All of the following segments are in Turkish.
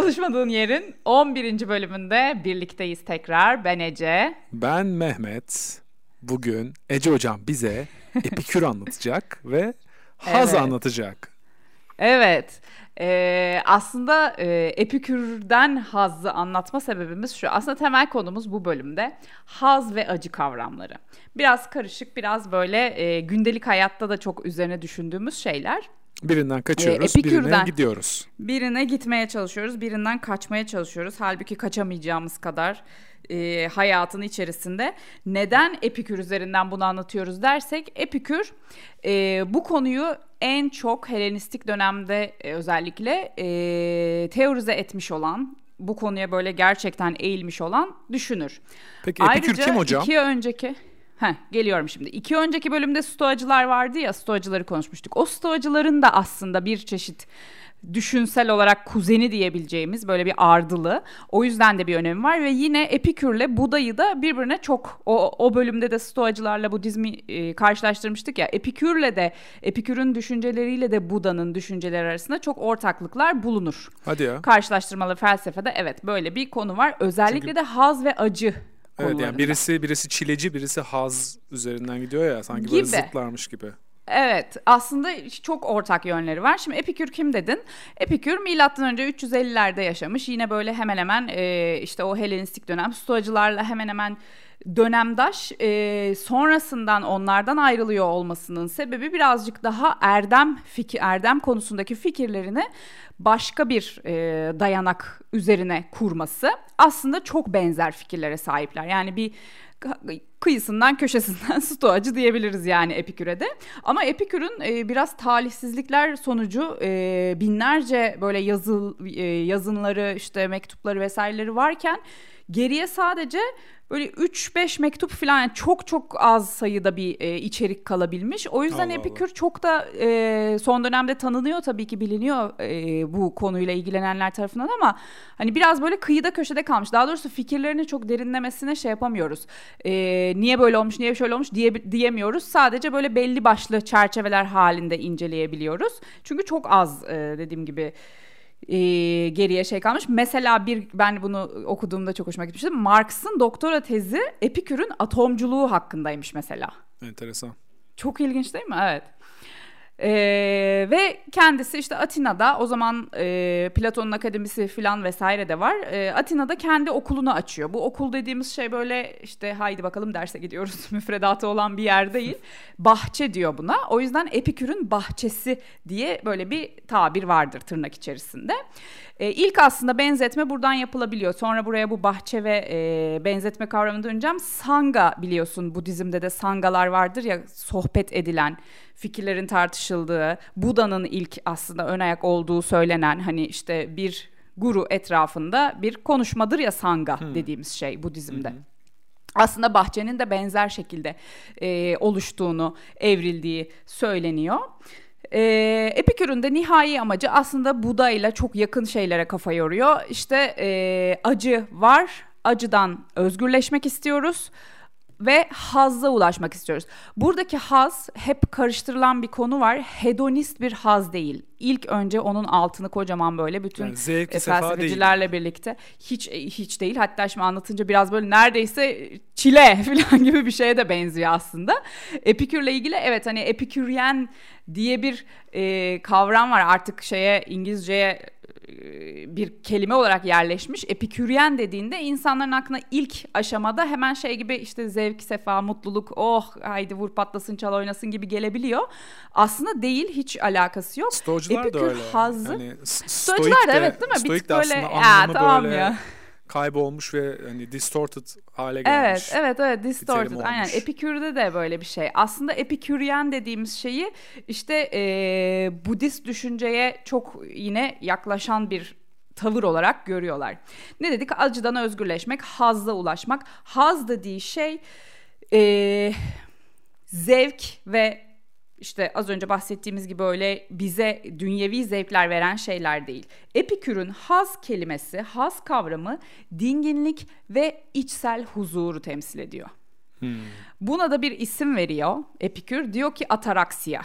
Çalışmadığın Yer'in 11. bölümünde birlikteyiz tekrar. Ben Ece. Ben Mehmet. Bugün Ece Hocam bize Epikür anlatacak ve Haz Evet. anlatacak. Evet. Ee, aslında e, Epikür'den hazzı anlatma sebebimiz şu. Aslında temel konumuz bu bölümde haz ve acı kavramları. Biraz karışık, biraz böyle e, gündelik hayatta da çok üzerine düşündüğümüz şeyler. Birinden kaçıyoruz, Ee, Epikür'den. birine gidiyoruz. Birine gitmeye çalışıyoruz, birinden kaçmaya çalışıyoruz. Halbuki kaçamayacağımız kadar e, hayatın içerisinde. Neden Epikür üzerinden bunu anlatıyoruz dersek, Epikür e, bu konuyu en çok Helenistik dönemde e, özellikle e, teorize etmiş olan, bu konuya böyle gerçekten eğilmiş olan düşünür. Peki Epikür Ayrıca kim hocam? iki önceki... Heh, geliyorum şimdi. İki önceki bölümde stoacılar vardı ya, stoacıları konuşmuştuk. O stoacıların da aslında bir çeşit düşünsel olarak kuzeni diyebileceğimiz böyle bir ardılı. O yüzden de bir önemi var ve yine Epikür'le Buda'yı da birbirine çok o, o bölümde de stoacılarla Budizmi e, karşılaştırmıştık ya. Epikür'le de Epikür'ün düşünceleriyle de Buda'nın düşünceleri arasında çok ortaklıklar bulunur. Hadi ya. Karşılaştırmalı felsefede evet böyle bir konu var. Özellikle de haz ve acı Evet konularında. yani birisi birisi çileci, birisi haz üzerinden gidiyor ya sanki böyle Gibi. zıtlarmış gibi. Evet aslında çok ortak yönleri var. Şimdi Epikür kim dedin? Epikür milattan önce 350'lerde yaşamış. Yine böyle hemen hemen e, işte o Helenistik dönem Stoacılarla hemen hemen dönemdaş. E, sonrasından onlardan ayrılıyor olmasının sebebi birazcık daha erdem fikir erdem konusundaki fikirlerini başka bir e, dayanak üzerine kurması. Aslında çok benzer fikirlere sahipler. Yani bir kıyısından köşesinden stoacı diyebiliriz yani Epikür'e. Ama Epikür'ün e, biraz talihsizlikler sonucu e, binlerce böyle yazı e, yazınları işte mektupları vesaireleri varken geriye sadece böyle 3-5 mektup falan yani çok çok az sayıda bir e, içerik kalabilmiş. O yüzden Allah Allah. Epikür çok da e, son dönemde tanınıyor tabii ki biliniyor e, bu konuyla ilgilenenler tarafından ama hani biraz böyle kıyıda köşede kalmış. Daha doğrusu fikirlerini çok derinlemesine şey yapamıyoruz. E, niye böyle olmuş, niye şöyle olmuş diye diyemiyoruz. Sadece böyle belli başlı çerçeveler halinde inceleyebiliyoruz. Çünkü çok az e, dediğim gibi e, geriye şey kalmış. Mesela bir ben bunu okuduğumda çok hoşuma gitmişti. Marx'ın doktora tezi Epikür'ün atomculuğu hakkındaymış mesela. Enteresan. Çok ilginç değil mi? Evet. Ee, ve kendisi işte Atina'da o zaman e, Platon'un akademisi falan vesaire de var. Ee, Atina'da kendi okulunu açıyor. Bu okul dediğimiz şey böyle işte haydi bakalım derse gidiyoruz müfredatı olan bir yer değil. Bahçe diyor buna. O yüzden Epikür'ün bahçesi diye böyle bir tabir vardır tırnak içerisinde. Ee, ilk aslında benzetme buradan yapılabiliyor. Sonra buraya bu bahçe ve e, benzetme kavramını döneceğim. Sanga biliyorsun Budizm'de de sangalar vardır ya sohbet edilen fikirlerin tartışıldığı, Buda'nın ilk aslında ön ayak olduğu söylenen hani işte bir guru etrafında bir konuşmadır ya sanga dediğimiz şey Budizm'de. Aslında bahçenin de benzer şekilde e, oluştuğunu, evrildiği söyleniyor. E, Epikür'ün de nihai amacı aslında Buda ile çok yakın şeylere kafa yoruyor. İşte e, acı var, acıdan özgürleşmek istiyoruz ve hazza ulaşmak istiyoruz. Buradaki haz hep karıştırılan bir konu var. Hedonist bir haz değil. İlk önce onun altını kocaman böyle bütün Yani zevk, e, felsefecilerle birlikte hiç e, hiç değil. Hatta şimdi anlatınca biraz böyle neredeyse çile falan gibi bir şeye de benziyor aslında. Epikürle ilgili evet hani epiküryen diye bir e, kavram var artık şeye İngilizceye e, bir kelime olarak yerleşmiş. Epiküryen dediğinde insanların aklına ilk aşamada hemen şey gibi işte zevk, sefa, mutluluk, oh haydi vur patlasın çal oynasın gibi gelebiliyor. Aslında değil hiç alakası yok. Stoacılar da Epikür öyle. hazzı- Hani s- Stoacılar stoik da evet değil mi? Stoik de böyle aslında ya anlamı tamam böyle ya. Kaybolmuş ve hani distorted hale gelmiş. Evet, evet, evet, distorted. Aynen. Epikür'de de böyle bir şey. Aslında epiküryen dediğimiz şeyi işte eee, Budist düşünceye çok yine yaklaşan bir tavır olarak görüyorlar. Ne dedik? Acıdan özgürleşmek, hazza ulaşmak. Haz dediği şey eee, zevk ve işte az önce bahsettiğimiz gibi öyle bize dünyevi zevkler veren şeyler değil. Epikür'ün haz kelimesi, haz kavramı dinginlik ve içsel huzuru temsil ediyor. Buna da bir isim veriyor Epikür. Diyor ki ataraksiya.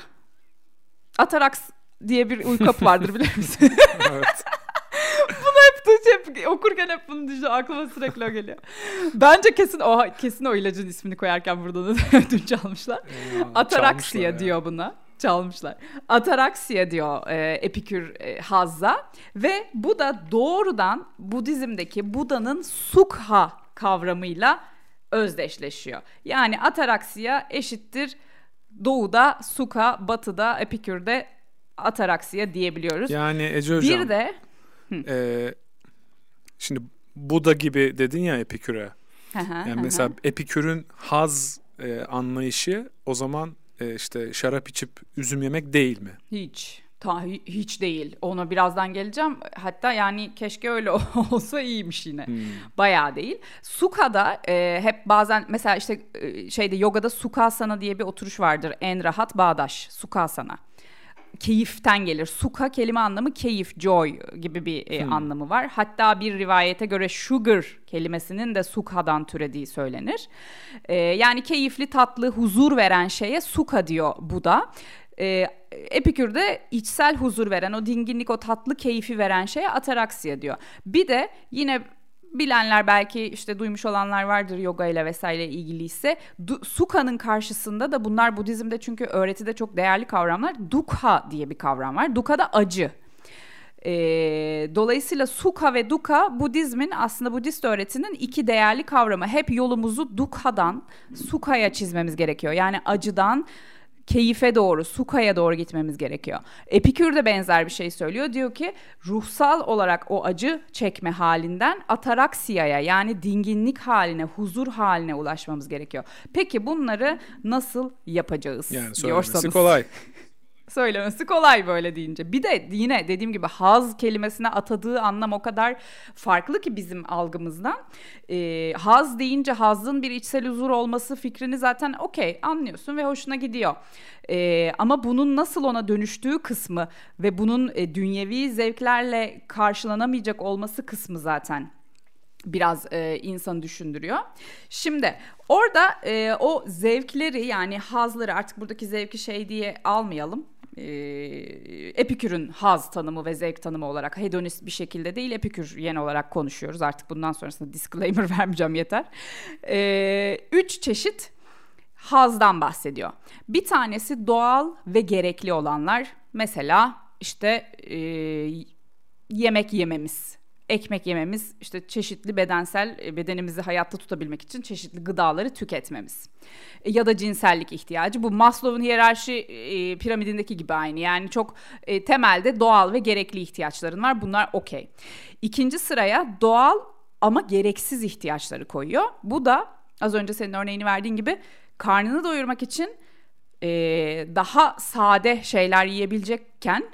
Ataraks diye bir uyku vardır bilir misin? evet. Hep okurken hep bunu düşünüyorum. Aklıma sürekli o geliyor. Bence kesin o kesin o ilacın ismini koyarken burada da ödünç çalmışlar. Ataraksiya diyor buna çalmışlar. Ataraksiya diyor e, Epikür e, Hazza ve bu da doğrudan Budizm'deki Buda'nın sukha kavramıyla özdeşleşiyor. Yani ataraksiya eşittir doğuda sukha, batıda Epikür'de ataraksiya diyebiliyoruz. Yani Ece Hocam. Bir de e, şimdi Buda gibi dedin ya Epikür'e. yani mesela Epikür'ün haz e, anlayışı o zaman e, işte şarap içip üzüm yemek değil mi? Hiç. Ta, hiç değil. Ona birazdan geleceğim. Hatta yani keşke öyle olsa iyiymiş yine. Hmm. Bayağı değil. Suka'da e, hep bazen mesela işte e, şeyde yogada Sukasana diye bir oturuş vardır. En rahat bağdaş. Sukasana keyiften gelir. Suka kelime anlamı keyif, joy gibi bir e, hmm. anlamı var. Hatta bir rivayete göre sugar kelimesinin de sukhadan türediği söylenir. E, yani keyifli, tatlı, huzur veren şeye suka diyor Buda. E, Epikür'de içsel huzur veren, o dinginlik, o tatlı keyfi veren şeye ataraksiya diyor. Bir de yine bilenler belki işte duymuş olanlar vardır yoga ile vesaire ilgiliyse. Du- Sukha'nın karşısında da bunlar Budizm'de çünkü öğretide çok değerli kavramlar. Dukha diye bir kavram var. Dukha da acı. E, dolayısıyla Sukha ve Dukkha Budizmin aslında Budist öğretinin iki değerli kavramı. Hep yolumuzu Dukha'dan Sukha'ya çizmemiz gerekiyor. Yani acıdan keyife doğru, sukaya doğru gitmemiz gerekiyor. Epikür de benzer bir şey söylüyor. Diyor ki ruhsal olarak o acı çekme halinden ataraksiyaya yani dinginlik haline, huzur haline ulaşmamız gerekiyor. Peki bunları nasıl yapacağız yani diyorsanız. kolay. Söylemesi kolay böyle deyince. Bir de yine dediğim gibi haz kelimesine atadığı anlam o kadar farklı ki bizim algımızdan. Ee, haz deyince hazın bir içsel huzur olması fikrini zaten okey anlıyorsun ve hoşuna gidiyor. Ee, ama bunun nasıl ona dönüştüğü kısmı ve bunun e, dünyevi zevklerle karşılanamayacak olması kısmı zaten biraz e, insanı düşündürüyor. Şimdi orada e, o zevkleri yani hazları artık buradaki zevki şey diye almayalım e, Epikür'ün haz tanımı ve zevk tanımı olarak hedonist bir şekilde değil Epikür yen olarak konuşuyoruz. Artık bundan sonrasında disclaimer vermeyeceğim yeter. E, üç çeşit hazdan bahsediyor. Bir tanesi doğal ve gerekli olanlar. Mesela işte e, yemek yememiz ekmek yememiz, işte çeşitli bedensel e, bedenimizi hayatta tutabilmek için çeşitli gıdaları tüketmemiz. E, ya da cinsellik ihtiyacı. Bu Maslow'un hiyerarşi e, piramidindeki gibi aynı. Yani çok e, temelde doğal ve gerekli ihtiyaçların var. Bunlar okey. İkinci sıraya doğal ama gereksiz ihtiyaçları koyuyor. Bu da az önce senin örneğini verdiğin gibi karnını doyurmak için e, daha sade şeyler yiyebilecekken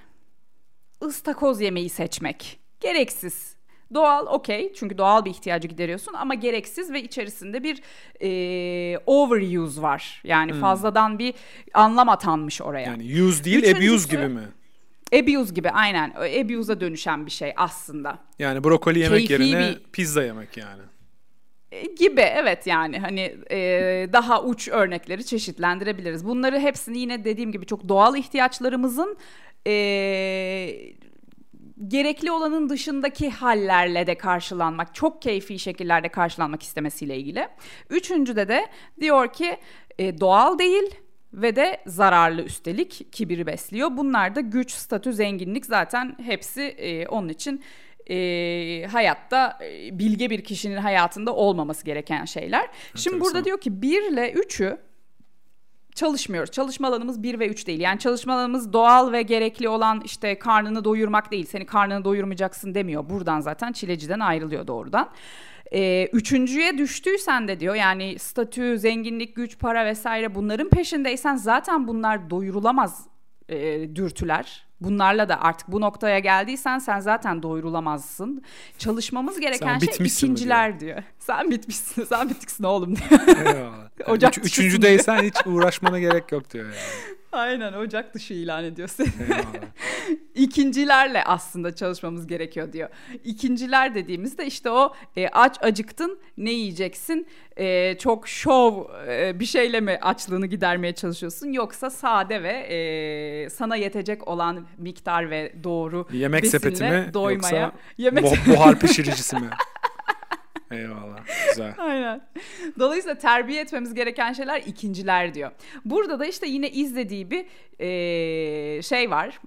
ıstakoz yemeği seçmek. Gereksiz Doğal okey çünkü doğal bir ihtiyacı gideriyorsun ama gereksiz ve içerisinde bir e, overuse var. Yani hmm. fazladan bir anlam atanmış oraya. Yani use değil Üçüncüsü, abuse gibi mi? Abuse gibi aynen. Abuse'a dönüşen bir şey aslında. Yani brokoli yemek Keyfi yerine bir... pizza yemek yani e, gibi evet yani hani e, daha uç örnekleri çeşitlendirebiliriz. Bunları hepsini yine dediğim gibi çok doğal ihtiyaçlarımızın e, gerekli olanın dışındaki hallerle de karşılanmak, çok keyfi şekillerde karşılanmak istemesiyle ilgili. Üçüncüde de diyor ki e, doğal değil ve de zararlı üstelik kibiri besliyor. Bunlar da güç, statü, zenginlik zaten hepsi e, onun için e, hayatta e, bilge bir kişinin hayatında olmaması gereken şeyler. Şimdi burada diyor ki 1 ile 3'ü çalışmıyoruz. Çalışma alanımız 1 ve 3 değil. Yani çalışma alanımız doğal ve gerekli olan işte karnını doyurmak değil. Seni karnını doyurmayacaksın demiyor. Buradan zaten çileciden ayrılıyor doğrudan. Ee, üçüncüye düştüysen de diyor yani statü, zenginlik, güç, para vesaire bunların peşindeysen zaten bunlar doyurulamaz e, dürtüler Bunlarla da artık bu noktaya geldiysen sen zaten doyurulamazsın. Çalışmamız gereken şey ikinciler diyor. diyor. Sen bitmişsin, sen bittiksin oğlum diyor. Ocak üç, üçüncüdeysen hiç uğraşmana gerek yok diyor yani. Aynen ocak dışı ilan ediyor seni. İkincilerle aslında çalışmamız gerekiyor diyor. İkinciler dediğimizde işte o e, aç acıktın ne yiyeceksin? E, çok şov e, bir şeyle mi açlığını gidermeye çalışıyorsun? Yoksa sade ve e, sana yetecek olan miktar ve doğru Yemek sepeti mi doymaya. Yoksa yemek... buhar pişiricisi mi? Eyvallah. Güzel. Aynen. Dolayısıyla terbiye etmemiz gereken şeyler ikinciler diyor. Burada da işte yine izlediği bir e, şey var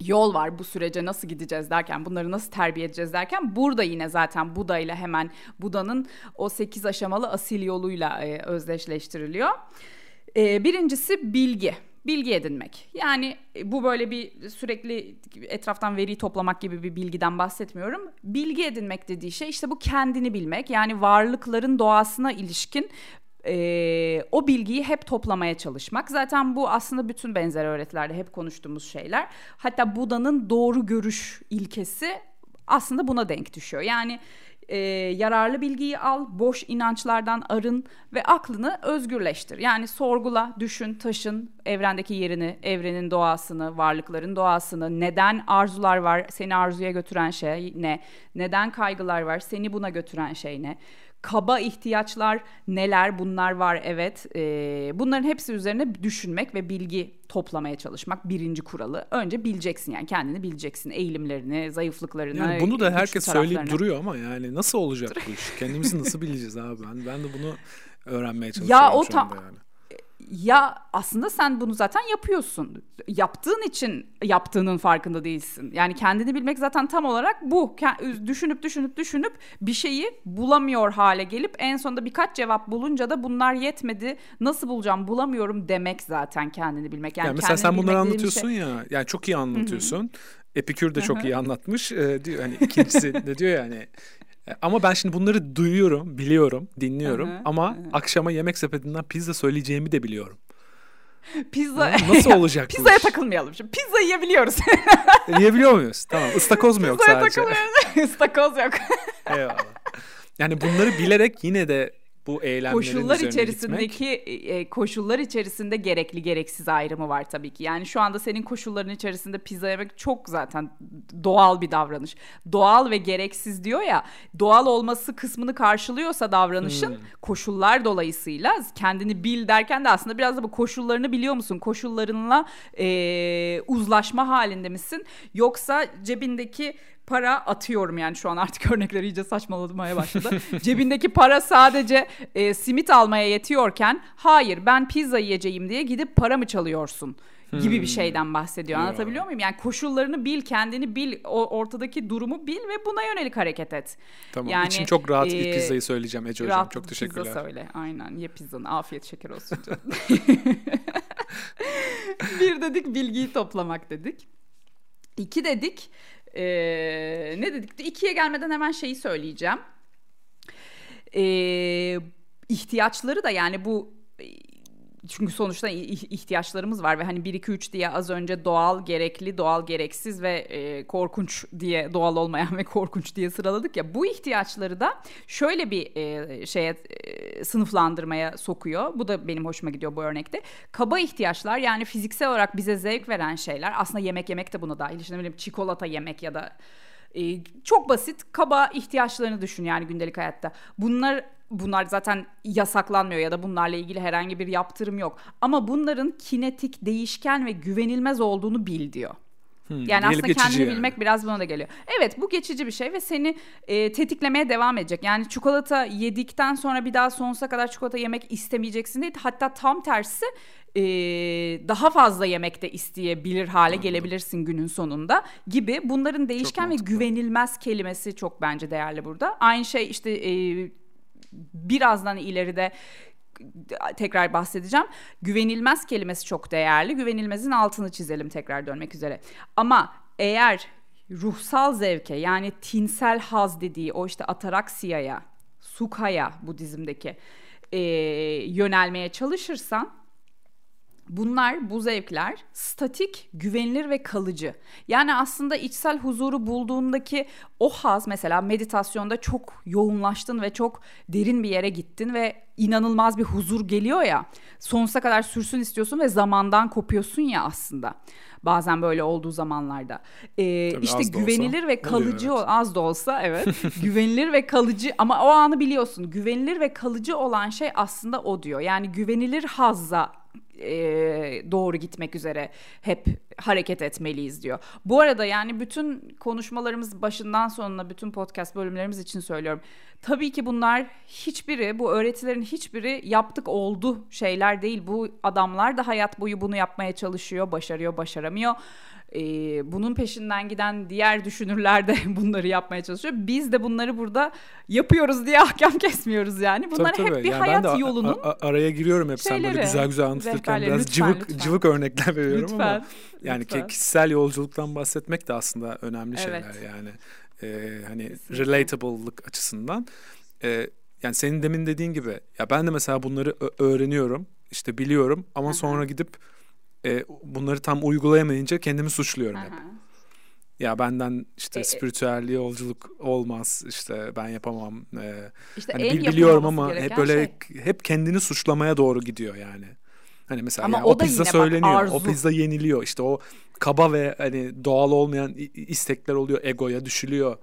yol var bu sürece nasıl gideceğiz derken bunları nasıl terbiye edeceğiz derken burada yine zaten Buda ile hemen Buda'nın o 8 aşamalı asil yoluyla e, özdeşleştiriliyor. E, birincisi bilgi bilgi edinmek. Yani e, bu böyle bir sürekli etraftan veri toplamak gibi bir bilgiden bahsetmiyorum. Bilgi edinmek dediği şey işte bu kendini bilmek. Yani varlıkların doğasına ilişkin e, o bilgiyi hep toplamaya çalışmak. Zaten bu aslında bütün benzer öğretilerde hep konuştuğumuz şeyler. Hatta Buda'nın doğru görüş ilkesi aslında buna denk düşüyor. Yani e, yararlı bilgiyi al, boş inançlardan arın ve aklını özgürleştir. Yani sorgula, düşün, taşın evrendeki yerini, evrenin doğasını, varlıkların doğasını, neden arzular var, seni arzuya götüren şey ne, neden kaygılar var, seni buna götüren şey ne, kaba ihtiyaçlar neler? Bunlar var evet. Ee, bunların hepsi üzerine düşünmek ve bilgi toplamaya çalışmak birinci kuralı. Önce bileceksin yani kendini bileceksin eğilimlerini zayıflıklarını yani bunu da herkes söyleyip duruyor ama yani nasıl olacak bu iş? Kendimizi nasıl bileceğiz abi? Ben, ben de bunu öğrenmeye çalışıyorum ya o tam yani ya aslında sen bunu zaten yapıyorsun. Yaptığın için yaptığının farkında değilsin. Yani kendini bilmek zaten tam olarak bu. Düşünüp düşünüp düşünüp bir şeyi bulamıyor hale gelip en sonunda birkaç cevap bulunca da bunlar yetmedi. Nasıl bulacağım bulamıyorum demek zaten kendini bilmek. Yani, yani mesela sen bunları anlatıyorsun şey... ya. Yani çok iyi anlatıyorsun. Hı-hı. Epikür de çok iyi anlatmış. Ee, diyor hani ikincisi de diyor yani ama ben şimdi bunları duyuyorum, biliyorum, dinliyorum hı hı, ama hı. akşama yemek sepetinden pizza söyleyeceğimi de biliyorum. Pizza nasıl olacak Pizzaya takılmayalım şimdi. Pizza yiyebiliyoruz. E, yiyebiliyor muyuz? Tamam. Istakoz mu yok Pizzaya sadece? Istakoz yok. Eyvallah. Yani bunları bilerek yine de bu eylemlerin koşullar içerisindeki e, koşullar içerisinde gerekli gereksiz ayrımı var tabii ki. Yani şu anda senin koşulların içerisinde pizza yemek çok zaten doğal bir davranış. Doğal ve gereksiz diyor ya. Doğal olması kısmını karşılıyorsa davranışın hmm. koşullar dolayısıyla kendini bil derken de aslında biraz da bu koşullarını biliyor musun? Koşullarınla e, uzlaşma halinde misin? Yoksa cebindeki para atıyorum yani şu an artık örnekleri iyice saçmalamaya başladı. Cebindeki para sadece e, simit almaya yetiyorken hayır ben pizza yiyeceğim diye gidip para mı çalıyorsun? gibi bir hmm. şeyden bahsediyor. Anlatabiliyor muyum? Yani koşullarını bil, kendini bil, o ortadaki durumu bil ve buna yönelik hareket et. Tamam. Yani, İçim çok rahat e, pizzayı söyleyeceğim Ece hocam. Çok teşekkürler. Pizza söyle. Aynen. Ye pizzanı. Afiyet şeker olsun bir dedik bilgiyi toplamak dedik. İki dedik ee, ne dedik? İkiye gelmeden hemen şeyi söyleyeceğim. Ee, ihtiyaçları da yani bu çünkü sonuçta ihtiyaçlarımız var ve hani 1 2 3 diye az önce doğal, gerekli, doğal, gereksiz ve e, korkunç diye doğal olmayan ve korkunç diye sıraladık ya. Bu ihtiyaçları da şöyle bir e, şeye e, sınıflandırmaya sokuyor. Bu da benim hoşuma gidiyor bu örnekte. Kaba ihtiyaçlar yani fiziksel olarak bize zevk veren şeyler. Aslında yemek yemek de buna dahil. İşte bileyim çikolata yemek ya da e, çok basit kaba ihtiyaçlarını düşün yani gündelik hayatta. Bunlar bunlar zaten yasaklanmıyor ya da bunlarla ilgili herhangi bir yaptırım yok. Ama bunların kinetik, değişken ve güvenilmez olduğunu bil diyor. Hmm, yani aslında kendini yani. bilmek biraz buna da geliyor. Evet bu geçici bir şey ve seni e, tetiklemeye devam edecek. Yani çikolata yedikten sonra bir daha sonsuza kadar çikolata yemek istemeyeceksin değil. Hatta tam tersi e, daha fazla yemek de isteyebilir hale Anladım. gelebilirsin günün sonunda gibi. Bunların değişken ve güvenilmez kelimesi çok bence değerli burada. Aynı şey işte e, birazdan ileride tekrar bahsedeceğim. Güvenilmez kelimesi çok değerli. Güvenilmezin altını çizelim tekrar dönmek üzere. Ama eğer ruhsal zevke yani tinsel haz dediği o işte ataraksiyaya, sukaya bu dizimdeki e, yönelmeye çalışırsan Bunlar, bu zevkler statik, güvenilir ve kalıcı. Yani aslında içsel huzuru bulduğundaki o haz mesela meditasyonda çok yoğunlaştın ve çok derin bir yere gittin ve inanılmaz bir huzur geliyor ya. Sonsuza kadar sürsün istiyorsun ve zamandan kopuyorsun ya aslında. Bazen böyle olduğu zamanlarda. Ee, Tabii işte güvenilir ve kalıcı oluyor, evet. az da olsa evet. güvenilir ve kalıcı ama o anı biliyorsun. Güvenilir ve kalıcı olan şey aslında o diyor. Yani güvenilir hazza e, doğru gitmek üzere hep hareket etmeliyiz diyor. Bu arada yani bütün konuşmalarımız başından sonuna bütün podcast bölümlerimiz için söylüyorum. Tabii ki bunlar hiçbiri bu öğretilerin hiçbiri yaptık oldu şeyler değil. Bu adamlar da hayat boyu bunu yapmaya çalışıyor, başarıyor, başaramıyor e, bunun peşinden giden diğer düşünürler de bunları yapmaya çalışıyor. Biz de bunları burada yapıyoruz diye ahkam kesmiyoruz yani. Bunlar tabii, hep tabii. bir yani hayat ben de yolunun a- a- araya giriyorum hep şeyleri, sen böyle güzel güzel anlatırken biraz lütfen, cıvık lütfen. cıvık örnekler veriyorum lütfen, ama yani lütfen. kişisel yolculuktan bahsetmek de aslında önemli evet. şeyler yani. Ee, hani Kesinlikle. relatable'lık açısından. Ee, yani senin demin dediğin gibi ya ben de mesela bunları öğreniyorum işte biliyorum ama Hı-hı. sonra gidip e, bunları tam uygulayamayınca kendimi suçluyorum Aha. hep. Ya benden işte e, e, spiritüelliğe yolculuk olmaz işte ben yapamam. E, işte hani bil, biliyorum ama hep böyle şey. hep kendini suçlamaya doğru gidiyor yani. Hani mesela Ama yani o, o pizza söyleniyor, bak, o pizza yeniliyor. İşte o kaba ve hani doğal olmayan istekler oluyor, egoya düşülüyor.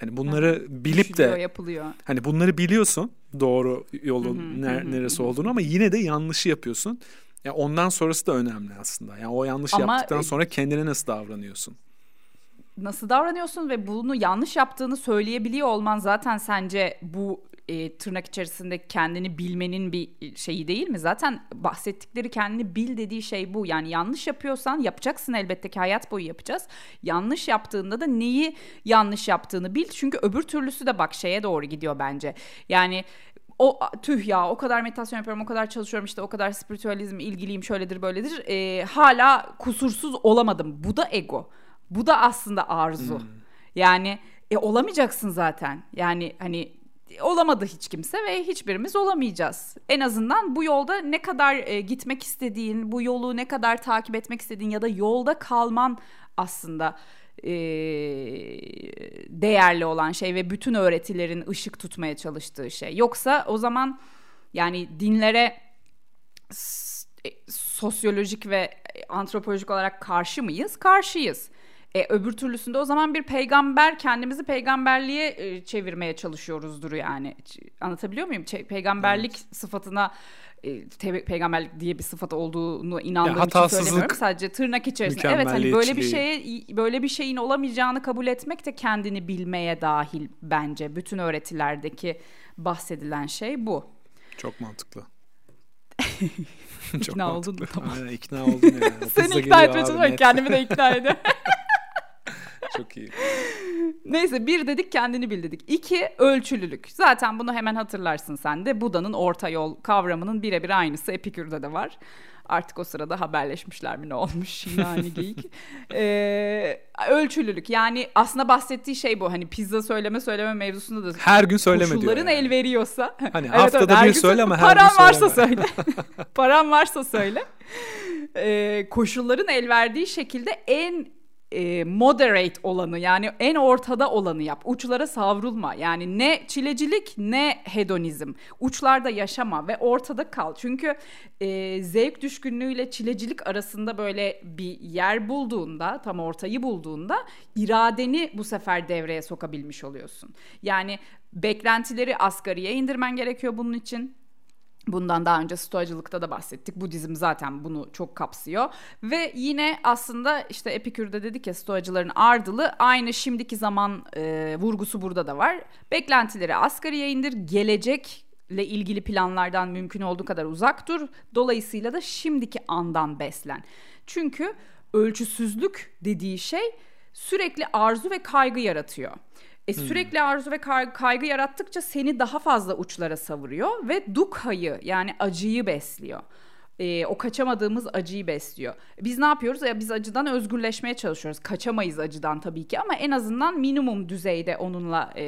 Hani bunları bilip de yapılıyor. Hani bunları biliyorsun doğru yolun ner- neresi olduğunu ama yine de yanlışı yapıyorsun. Ya ondan sonrası da önemli aslında. Yani o yanlış Ama, yaptıktan sonra kendine nasıl davranıyorsun? Nasıl davranıyorsun ve bunu yanlış yaptığını söyleyebiliyor olman zaten sence bu e, tırnak içerisinde kendini bilmenin bir şeyi değil mi? Zaten bahsettikleri kendini bil dediği şey bu. Yani yanlış yapıyorsan yapacaksın elbette ki hayat boyu yapacağız. Yanlış yaptığında da neyi yanlış yaptığını bil. Çünkü öbür türlüsü de bak şeye doğru gidiyor bence. Yani o tüh ya o kadar meditasyon yapıyorum o kadar çalışıyorum işte o kadar spiritüalizm ilgiliyim şöyledir böyledir. E, hala kusursuz olamadım. Bu da ego. Bu da aslında arzu. Hmm. yani e, olamayacaksın zaten. Yani hani olamadı hiç kimse ve hiçbirimiz olamayacağız. En azından bu yolda ne kadar e, gitmek istediğin, bu yolu ne kadar takip etmek istediğin ya da yolda kalman aslında e, değerli olan şey ve bütün öğretilerin ışık tutmaya çalıştığı şey. Yoksa o zaman yani dinlere e, sosyolojik ve antropolojik olarak karşı mıyız? Karşıyız. E, öbür türlüsünde o zaman bir peygamber kendimizi peygamberliğe e, çevirmeye çalışıyoruzdur yani. Anlatabiliyor muyum? Ç- peygamberlik evet. sıfatına e, te- peygamberlik diye bir sıfat olduğunu inandığım ya, için söylemiyorum. Sadece tırnak içerisinde. Evet hani böyle bir şeye böyle bir şeyin olamayacağını kabul etmek de kendini bilmeye dahil bence. Bütün öğretilerdeki bahsedilen şey bu. Çok mantıklı. Çok ikna oldun mu? Tamam. Aynen ikna oldum yani. Seni ikna etmeye çalışıyorum. Kendimi de ikna ediyorum. Çok iyi. Neyse bir dedik kendini bil dedik. İki ölçülülük. Zaten bunu hemen hatırlarsın sen de. Buda'nın orta yol kavramının birebir aynısı Epikür'de de var. Artık o sırada haberleşmişler mi ne olmuş yani geyik. ee, ölçülülük yani aslında bahsettiği şey bu. Hani pizza söyleme söyleme mevzusunda da her gün söyleme diyor. Yani. el veriyorsa. Hani evet, haftada evet, bir söyle ama her paran gün varsa söyle. paran varsa söyle. Ee, koşulların el verdiği şekilde en e, moderate olanı yani en ortada olanı yap. Uçlara savrulma. Yani ne çilecilik ne hedonizm. Uçlarda yaşama ve ortada kal. Çünkü e, zevk düşkünlüğüyle çilecilik arasında böyle bir yer bulduğunda, tam ortayı bulduğunda iradeni bu sefer devreye sokabilmiş oluyorsun. Yani beklentileri asgariye indirmen gerekiyor bunun için Bundan daha önce stoacılıkta da bahsettik. Budizm zaten bunu çok kapsıyor. Ve yine aslında işte Epikür'de dedik ya stoacıların ardılı aynı şimdiki zaman e, vurgusu burada da var. Beklentileri asgariye indir, gelecekle ilgili planlardan mümkün olduğu kadar uzak dur. Dolayısıyla da şimdiki andan beslen. Çünkü ölçüsüzlük dediği şey sürekli arzu ve kaygı yaratıyor. E, hmm. sürekli arzu ve kaygı yarattıkça seni daha fazla uçlara savuruyor ve dukhayı yani acıyı besliyor. e, o kaçamadığımız acıyı besliyor. Biz ne yapıyoruz? Ya biz acıdan özgürleşmeye çalışıyoruz. Kaçamayız acıdan tabii ki ama en azından minimum düzeyde onunla e,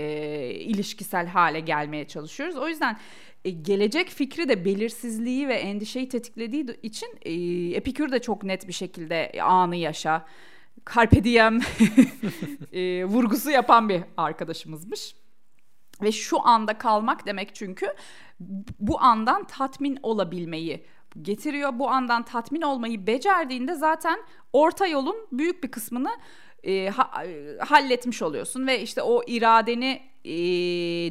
ilişkisel hale gelmeye çalışıyoruz. O yüzden e, gelecek fikri de belirsizliği ve endişeyi tetiklediği için e, Epikür de çok net bir şekilde anı yaşa, carpe diem e, vurgusu yapan bir arkadaşımızmış. Ve şu anda kalmak demek çünkü bu andan tatmin olabilmeyi getiriyor. Bu andan tatmin olmayı becerdiğinde zaten orta yolun büyük bir kısmını e, ha, e, halletmiş oluyorsun ve işte o iradeni e,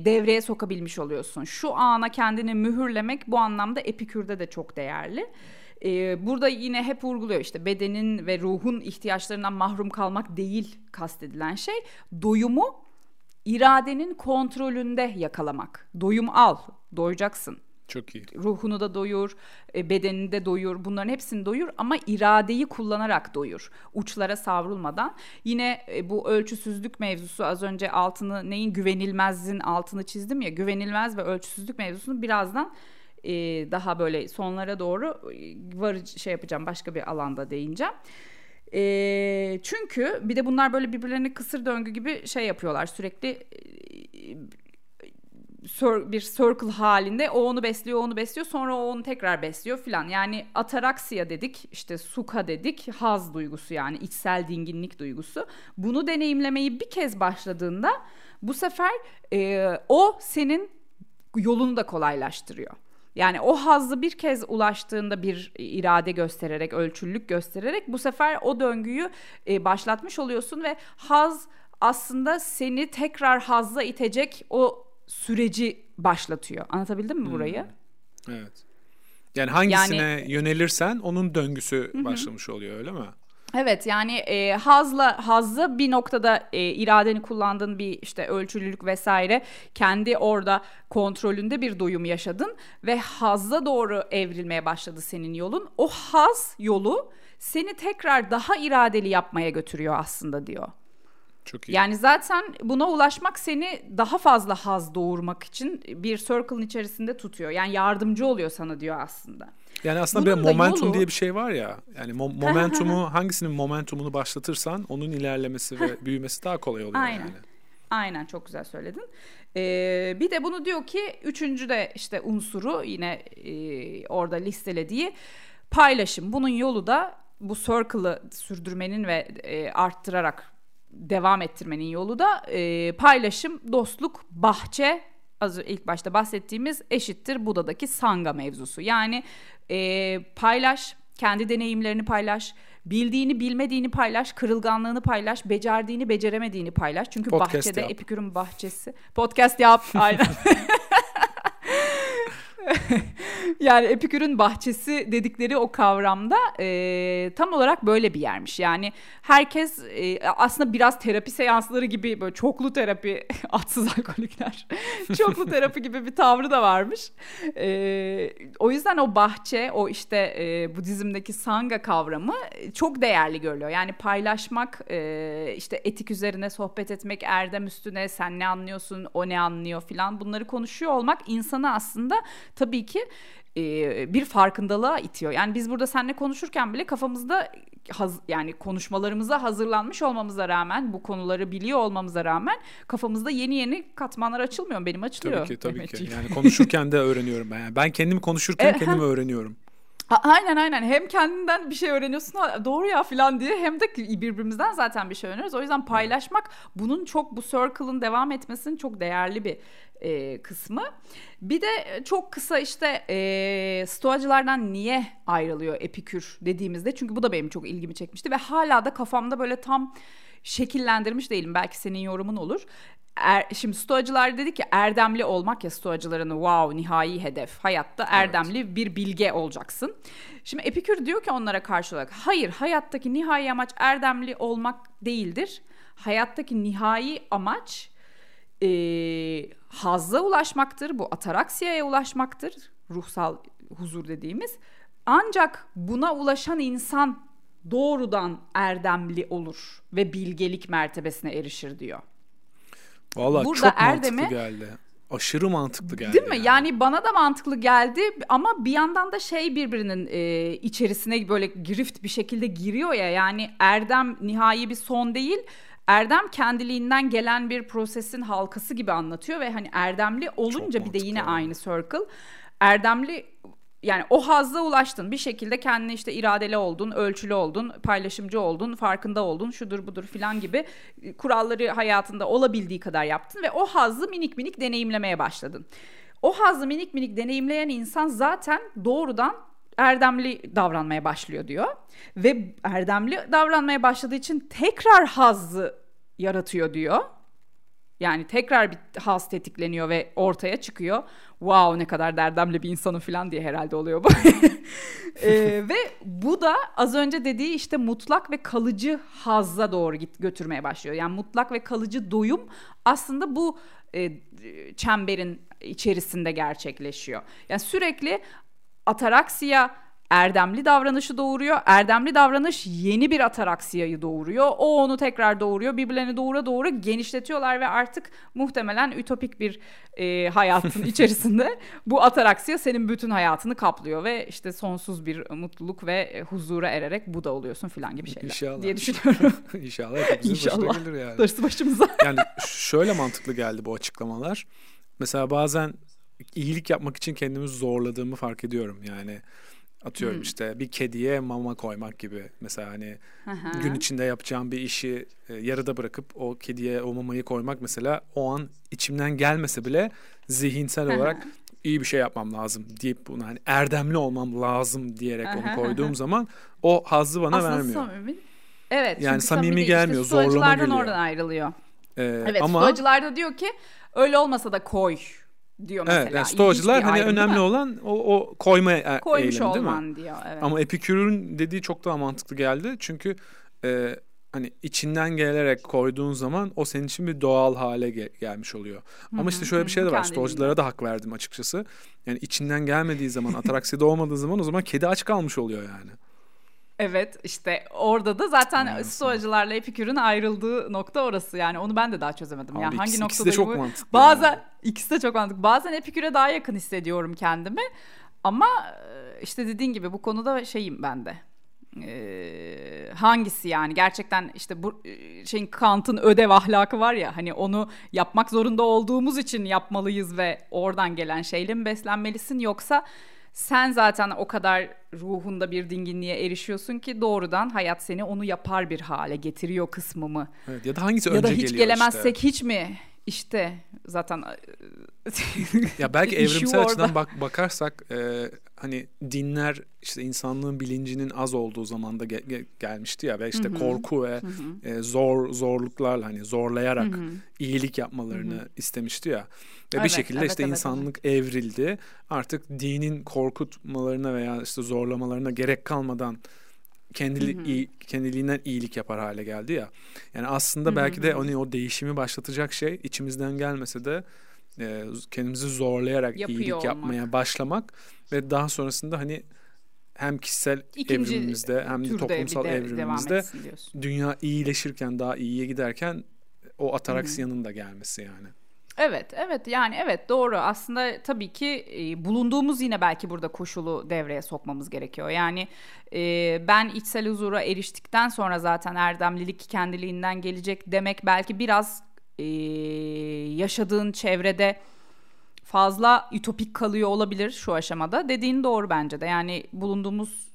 devreye sokabilmiş oluyorsun. Şu ana kendini mühürlemek bu anlamda Epikür'de de çok değerli. E, burada yine hep vurguluyor işte bedenin ve ruhun ihtiyaçlarından mahrum kalmak değil kastedilen şey. Doyumu iradenin kontrolünde yakalamak. Doyum al, doyacaksın. Çok iyi. Ruhunu da doyur, e, bedenini de doyur. Bunların hepsini doyur ama iradeyi kullanarak doyur. Uçlara savrulmadan. Yine e, bu ölçüsüzlük mevzusu az önce altını neyin güvenilmezin altını çizdim ya. Güvenilmez ve ölçüsüzlük mevzusunu birazdan e, daha böyle sonlara doğru var şey yapacağım başka bir alanda değineceğim. E, çünkü bir de bunlar böyle birbirlerini kısır döngü gibi şey yapıyorlar sürekli bir circle halinde o onu besliyor onu besliyor sonra o onu tekrar besliyor filan. Yani ataraksiya dedik işte suka dedik haz duygusu yani içsel dinginlik duygusu. Bunu deneyimlemeyi bir kez başladığında bu sefer e, o senin yolunu da kolaylaştırıyor. Yani o hazzı bir kez ulaştığında bir irade göstererek, ölçüllük göstererek bu sefer o döngüyü e, başlatmış oluyorsun ve haz aslında seni tekrar hazza itecek o süreci başlatıyor. Anlatabildim mi burayı? Hmm. Evet. Yani hangisine yani, yönelirsen onun döngüsü hı. başlamış oluyor öyle mi? Evet yani e, hazla hazzı bir noktada e, iradeni kullandığın bir işte ölçülülük vesaire kendi orada kontrolünde bir doyum yaşadın ve hazza doğru evrilmeye başladı senin yolun. O haz yolu seni tekrar daha iradeli yapmaya götürüyor aslında diyor. Çok iyi. Yani zaten buna ulaşmak seni daha fazla haz doğurmak için bir circle'ın içerisinde tutuyor. Yani yardımcı oluyor sana diyor aslında. Yani aslında Bunun bir momentum yolu... diye bir şey var ya. Yani mo- momentumu hangisinin momentumunu başlatırsan onun ilerlemesi ve büyümesi daha kolay oluyor Aynen. yani. Aynen çok güzel söyledin. Ee, bir de bunu diyor ki üçüncü de işte unsuru yine e, orada listelediği paylaşım. Bunun yolu da bu circle'ı sürdürmenin ve e, arttırarak devam ettirmenin yolu da e, paylaşım, dostluk, bahçe az ilk başta bahsettiğimiz eşittir Buda'daki sanga mevzusu. Yani e, paylaş, kendi deneyimlerini paylaş, bildiğini bilmediğini paylaş, kırılganlığını paylaş, becerdiğini beceremediğini paylaş. Çünkü Podcast bahçede yap. Epikür'ün bahçesi. Podcast yap aynen. yani Epikür'ün bahçesi dedikleri o kavramda e, tam olarak böyle bir yermiş. Yani herkes e, aslında biraz terapi seansları gibi böyle çoklu terapi atsız alkolikler çoklu terapi gibi bir tavrı da varmış. E, o yüzden o bahçe o işte e, Budizm'deki sanga kavramı çok değerli görülüyor. Yani paylaşmak e, işte etik üzerine sohbet etmek erdem üstüne sen ne anlıyorsun o ne anlıyor filan bunları konuşuyor olmak insanı aslında tabii ki e, bir farkındalığa itiyor. Yani biz burada seninle konuşurken bile kafamızda haz, yani konuşmalarımıza hazırlanmış olmamıza rağmen bu konuları biliyor olmamıza rağmen kafamızda yeni yeni katmanlar açılmıyor? Benim açılıyor. Tabii ki tabii Mehmetciğim. ki. Yani konuşurken de öğreniyorum ben. Yani ben kendimi konuşurken e, kendimi öğreniyorum. Aynen aynen hem kendinden bir şey öğreniyorsun doğru ya falan diye hem de birbirimizden zaten bir şey öğreniyoruz. O yüzden paylaşmak bunun çok bu circle'ın devam etmesinin çok değerli bir e, kısmı. Bir de çok kısa işte e, stoacılardan niye ayrılıyor Epikür dediğimizde çünkü bu da benim çok ilgimi çekmişti ve hala da kafamda böyle tam şekillendirmiş değilim. Belki senin yorumun olur. Er, şimdi stoacılar dedi ki erdemli olmak ya stoacıların wow nihai hedef hayatta erdemli evet. bir bilge olacaksın. Şimdi Epikür diyor ki onlara karşı olarak hayır hayattaki nihai amaç erdemli olmak değildir. Hayattaki nihai amaç e, hazza ulaşmaktır. Bu ataraksiyaya ulaşmaktır. Ruhsal huzur dediğimiz. Ancak buna ulaşan insan doğrudan erdemli olur ve bilgelik mertebesine erişir diyor. Valla çok Erdem'i, mantıklı geldi. aşırı mantıklı geldi. Değil mi? Yani. yani bana da mantıklı geldi ama bir yandan da şey birbirinin e, içerisine böyle grift bir şekilde giriyor ya. Yani Erdem nihai bir son değil. Erdem kendiliğinden gelen bir prosesin halkası gibi anlatıyor ve hani erdemli olunca bir de yine aynı circle. Erdemli yani o hazza ulaştın bir şekilde kendine işte iradeli oldun, ölçülü oldun, paylaşımcı oldun, farkında oldun, şudur budur filan gibi e, kuralları hayatında olabildiği kadar yaptın ve o hazzı minik minik deneyimlemeye başladın. O hazzı minik minik deneyimleyen insan zaten doğrudan erdemli davranmaya başlıyor diyor. Ve erdemli davranmaya başladığı için tekrar hazzı yaratıyor diyor. Yani tekrar bir haz tetikleniyor ve ortaya çıkıyor. Wow ne kadar derdemli bir insanım falan diye herhalde oluyor bu. ee, ve bu da az önce dediği işte mutlak ve kalıcı hazza doğru git götürmeye başlıyor. Yani mutlak ve kalıcı doyum aslında bu e, çemberin içerisinde gerçekleşiyor. Yani sürekli ataraksiya erdemli davranışı doğuruyor. Erdemli davranış yeni bir ataraksiyayı doğuruyor. O onu tekrar doğuruyor. Birbirlerini doğura doğura genişletiyorlar ve artık muhtemelen ütopik bir e, hayatın içerisinde bu ataraksiya senin bütün hayatını kaplıyor ve işte sonsuz bir mutluluk ve huzura ererek bu da oluyorsun filan gibi şeyler İnşallah. diye düşünüyorum. İnşallah hepimizin İnşallah. başına gelir yani. Darısı başımıza. yani şöyle mantıklı geldi bu açıklamalar. Mesela bazen iyilik yapmak için kendimi zorladığımı fark ediyorum. Yani Atıyorum hmm. işte bir kediye mama koymak gibi. Mesela hani Aha. gün içinde yapacağım bir işi e, yarıda bırakıp o kediye o mamayı koymak mesela o an içimden gelmese bile zihinsel olarak iyi bir şey yapmam lazım deyip bunu hani erdemli olmam lazım diyerek onu koyduğum zaman o hazzı bana Aslında vermiyor. Samimi. Evet. Yani samimi, samimi gelmiyor, işte, zorlama geliyor. oradan ayrılıyor. Ee, evet, ama da diyor ki öyle olmasa da koy diyor mesela. Evet, yani stoacılar hani önemli olan o, o koyma e- Koymuş eylemi değil mi? diyor. Evet. Ama Epikür'ün dediği çok daha mantıklı geldi. Çünkü e, hani içinden gelerek koyduğun zaman o senin için bir doğal hale gel- gelmiş oluyor. Hı-hı, Ama işte şöyle bir şey de var. Stoacılara da hak verdim açıkçası. Yani içinden gelmediği zaman, atarakside olmadığı zaman o zaman kedi aç kalmış oluyor yani. Evet işte orada da zaten Aynen. stoacılarla Epikür'ün ayrıldığı nokta orası yani onu ben de daha çözemedim. Abi yani hangi ikisi, ikisi de çok mantıklı. Bazen yani. ikisi de çok mantıklı. Bazen Epikür'e daha yakın hissediyorum kendimi. Ama e, işte dediğin gibi bu konuda şeyim ben de. Ee, hangisi yani gerçekten işte bu e, şeyin Kant'ın ödev ahlakı var ya hani onu yapmak zorunda olduğumuz için yapmalıyız ve oradan gelen şeyle mi beslenmelisin yoksa sen zaten o kadar ruhunda bir dinginliğe erişiyorsun ki doğrudan hayat seni onu yapar bir hale getiriyor kısmı mı? Evet, ya da hangisi ya önce geliyor Ya da hiç gelemezsek işte. hiç mi? İşte zaten ya belki evrimsel açıdan bak bakarsak e, hani dinler işte insanlığın bilincinin az olduğu zamanda ge- ge- gelmişti ya ve işte Hı-hı. korku ve Hı-hı. e, zor zorluklarla hani zorlayarak Hı-hı. iyilik yapmalarını Hı-hı. istemişti ya. Ve evet, bir şekilde evet, işte evet, insanlık evet. evrildi. Artık dinin korkutmalarına veya işte zorlamalarına gerek kalmadan kendili, iyi, kendiliğinden iyilik yapar hale geldi ya. Yani aslında Hı-hı. belki de hani o değişimi başlatacak şey içimizden gelmese de e, kendimizi zorlayarak Yapıyor iyilik olmak. yapmaya başlamak ve daha sonrasında hani hem kişisel İkinci evrimimizde hem de toplumsal de evrimimizde dünya iyileşirken daha iyiye giderken o ataraksiyanın da gelmesi yani. Evet, evet yani evet doğru. Aslında tabii ki e, bulunduğumuz yine belki burada koşulu devreye sokmamız gerekiyor. Yani e, ben içsel huzura eriştikten sonra zaten erdemlilik kendiliğinden gelecek demek belki biraz e, yaşadığın çevrede fazla ütopik kalıyor olabilir şu aşamada. Dediğin doğru bence de. Yani bulunduğumuz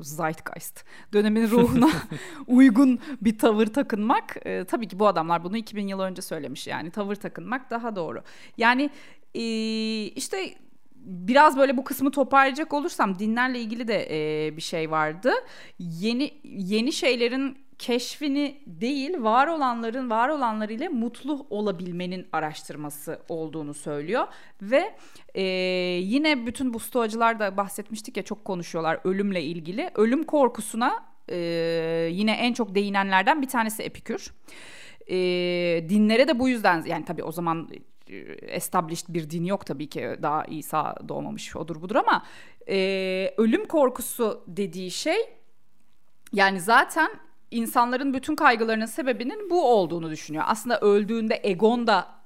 zeitgeist dönemin ruhuna uygun bir tavır takınmak e, tabii ki bu adamlar bunu 2000 yıl önce söylemiş yani tavır takınmak daha doğru. Yani e, işte biraz böyle bu kısmı toparlayacak olursam dinlerle ilgili de e, bir şey vardı. Yeni yeni şeylerin keşfini değil var olanların var olanlarıyla mutlu olabilmenin araştırması olduğunu söylüyor. Ve e, yine bütün bu stoacılar da bahsetmiştik ya çok konuşuyorlar ölümle ilgili. Ölüm korkusuna e, yine en çok değinenlerden bir tanesi Epikür. E, dinlere de bu yüzden yani tabii o zaman e, established bir din yok tabii ki daha İsa doğmamış odur budur ama e, ölüm korkusu dediği şey yani zaten insanların bütün kaygılarının sebebinin bu olduğunu düşünüyor. Aslında öldüğünde egon da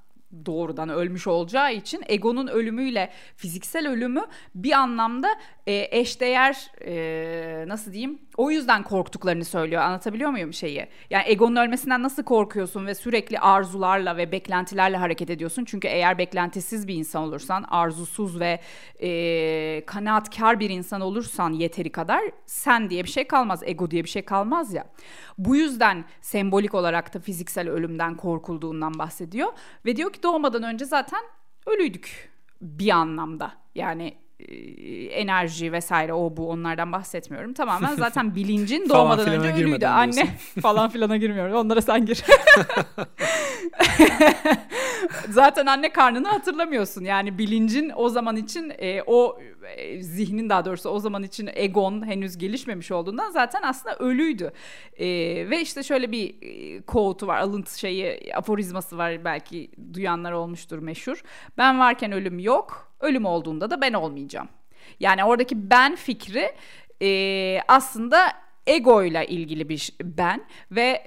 doğrudan ölmüş olacağı için egonun ölümüyle fiziksel ölümü bir anlamda e, eşdeğer e, nasıl diyeyim o yüzden korktuklarını söylüyor. Anlatabiliyor muyum şeyi? Yani egonun ölmesinden nasıl korkuyorsun ve sürekli arzularla ve beklentilerle hareket ediyorsun? Çünkü eğer beklentisiz bir insan olursan arzusuz ve e, kanaatkar bir insan olursan yeteri kadar sen diye bir şey kalmaz ego diye bir şey kalmaz ya. Bu yüzden sembolik olarak da fiziksel ölümden korkulduğundan bahsediyor ve diyor ki doğmadan önce zaten ölüydük bir anlamda. Yani enerji vesaire o bu onlardan bahsetmiyorum. Tamamen zaten bilincin doğmadan önce ölüydü. Anne falan filana girmiyorum. Onlara sen gir. zaten anne karnını hatırlamıyorsun. Yani bilincin o zaman için e, o e, zihnin daha doğrusu o zaman için egon henüz gelişmemiş olduğundan zaten aslında ölüydü. E, ve işte şöyle bir e, var, alıntı şeyi, aforizması var belki duyanlar olmuştur meşhur. Ben varken ölüm yok, ölüm olduğunda da ben olmayacağım. Yani oradaki ben fikri e, aslında ego ile ilgili bir ben ve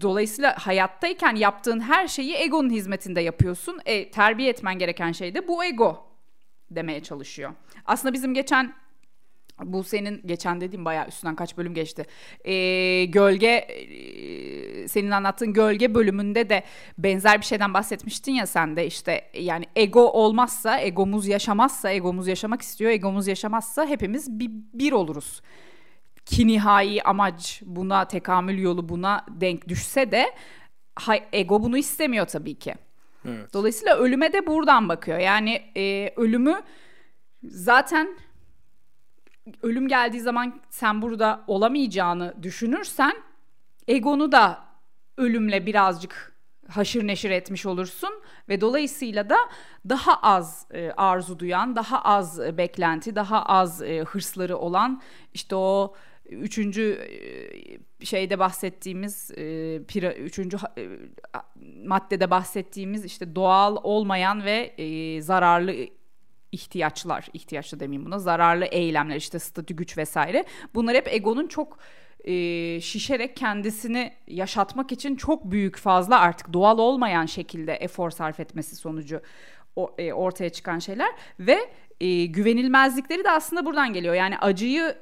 dolayısıyla hayattayken yaptığın her şeyi egonun hizmetinde yapıyorsun. E, terbiye etmen gereken şey de bu ego demeye çalışıyor. Aslında bizim geçen bu senin geçen dediğim bayağı üstünden kaç bölüm geçti. Ee, gölge e, senin anlattığın gölge bölümünde de benzer bir şeyden bahsetmiştin ya sen de işte yani ego olmazsa egomuz yaşamazsa egomuz yaşamak istiyor egomuz yaşamazsa hepimiz bir, bir oluruz. Ki nihai amaç buna tekamül yolu buna denk düşse de ego bunu istemiyor tabii ki. Evet. Dolayısıyla ölüme de buradan bakıyor. Yani e, ölümü zaten ölüm geldiği zaman sen burada olamayacağını düşünürsen egonu da ölümle birazcık haşır neşir etmiş olursun ve dolayısıyla da daha az e, arzu duyan, daha az e, beklenti, daha az e, hırsları olan işte o üçüncü e, şeyde bahsettiğimiz e, üçüncü e, maddede bahsettiğimiz işte doğal olmayan ve zararlı ihtiyaçlar, ihtiyaçlı demeyeyim buna, zararlı eylemler işte statü güç vesaire. Bunlar hep egonun çok e, şişerek kendisini yaşatmak için çok büyük fazla artık doğal olmayan şekilde efor sarf etmesi sonucu o, e, ortaya çıkan şeyler ve e, güvenilmezlikleri de aslında buradan geliyor. Yani acıyı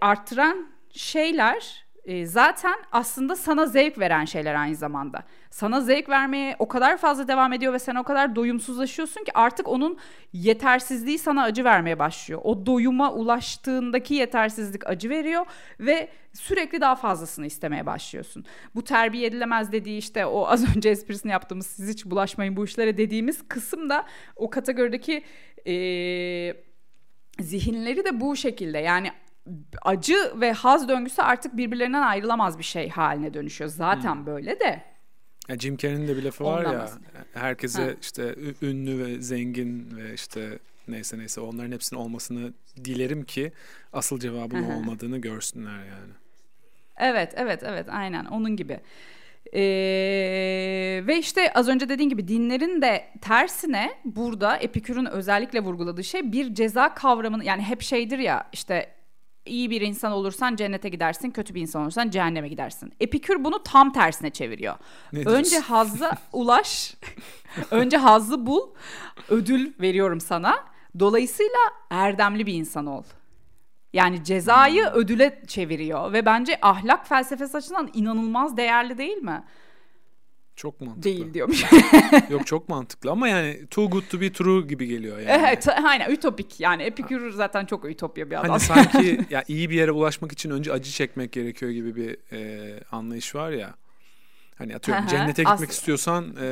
arttıran şeyler e, zaten aslında sana zevk veren şeyler aynı zamanda. Sana zevk vermeye o kadar fazla devam ediyor ve sen o kadar doyumsuzlaşıyorsun ki artık onun yetersizliği sana acı vermeye başlıyor. O doyuma ulaştığındaki yetersizlik acı veriyor ve sürekli daha fazlasını istemeye başlıyorsun. Bu terbiye edilemez dediği işte o az önce esprisini yaptığımız siz hiç bulaşmayın bu işlere dediğimiz kısım da o kategorideki e, zihinleri de bu şekilde yani acı ve haz döngüsü artık birbirlerinden ayrılamaz bir şey haline dönüşüyor. Zaten hmm. böyle de. Ya Jim Carrey'nin de bir lafı var ya herkese ha. işte ünlü ve zengin ve işte neyse neyse onların hepsinin olmasını dilerim ki asıl cevabın olmadığını görsünler yani. Evet evet evet aynen onun gibi. Ee, ve işte az önce dediğin gibi dinlerin de tersine burada Epikür'ün özellikle vurguladığı şey bir ceza kavramını yani hep şeydir ya işte iyi bir insan olursan cennete gidersin, kötü bir insan olursan cehenneme gidersin. Epikür bunu tam tersine çeviriyor. Ne önce hazza ulaş, önce hazzı bul, ödül veriyorum sana. Dolayısıyla erdemli bir insan ol. Yani cezayı hmm. ödüle çeviriyor ve bence ahlak felsefesi açısından inanılmaz değerli değil mi? Çok mantıklı. Değil diyormuş. Yok çok mantıklı ama yani too good to be true gibi geliyor yani. Evet aynen ütopik yani Epikür zaten çok ütopya bir adam. Hani sanki ya iyi bir yere ulaşmak için önce acı çekmek gerekiyor gibi bir e, anlayış var ya. Hani atıyorum cennete gitmek As- istiyorsan e,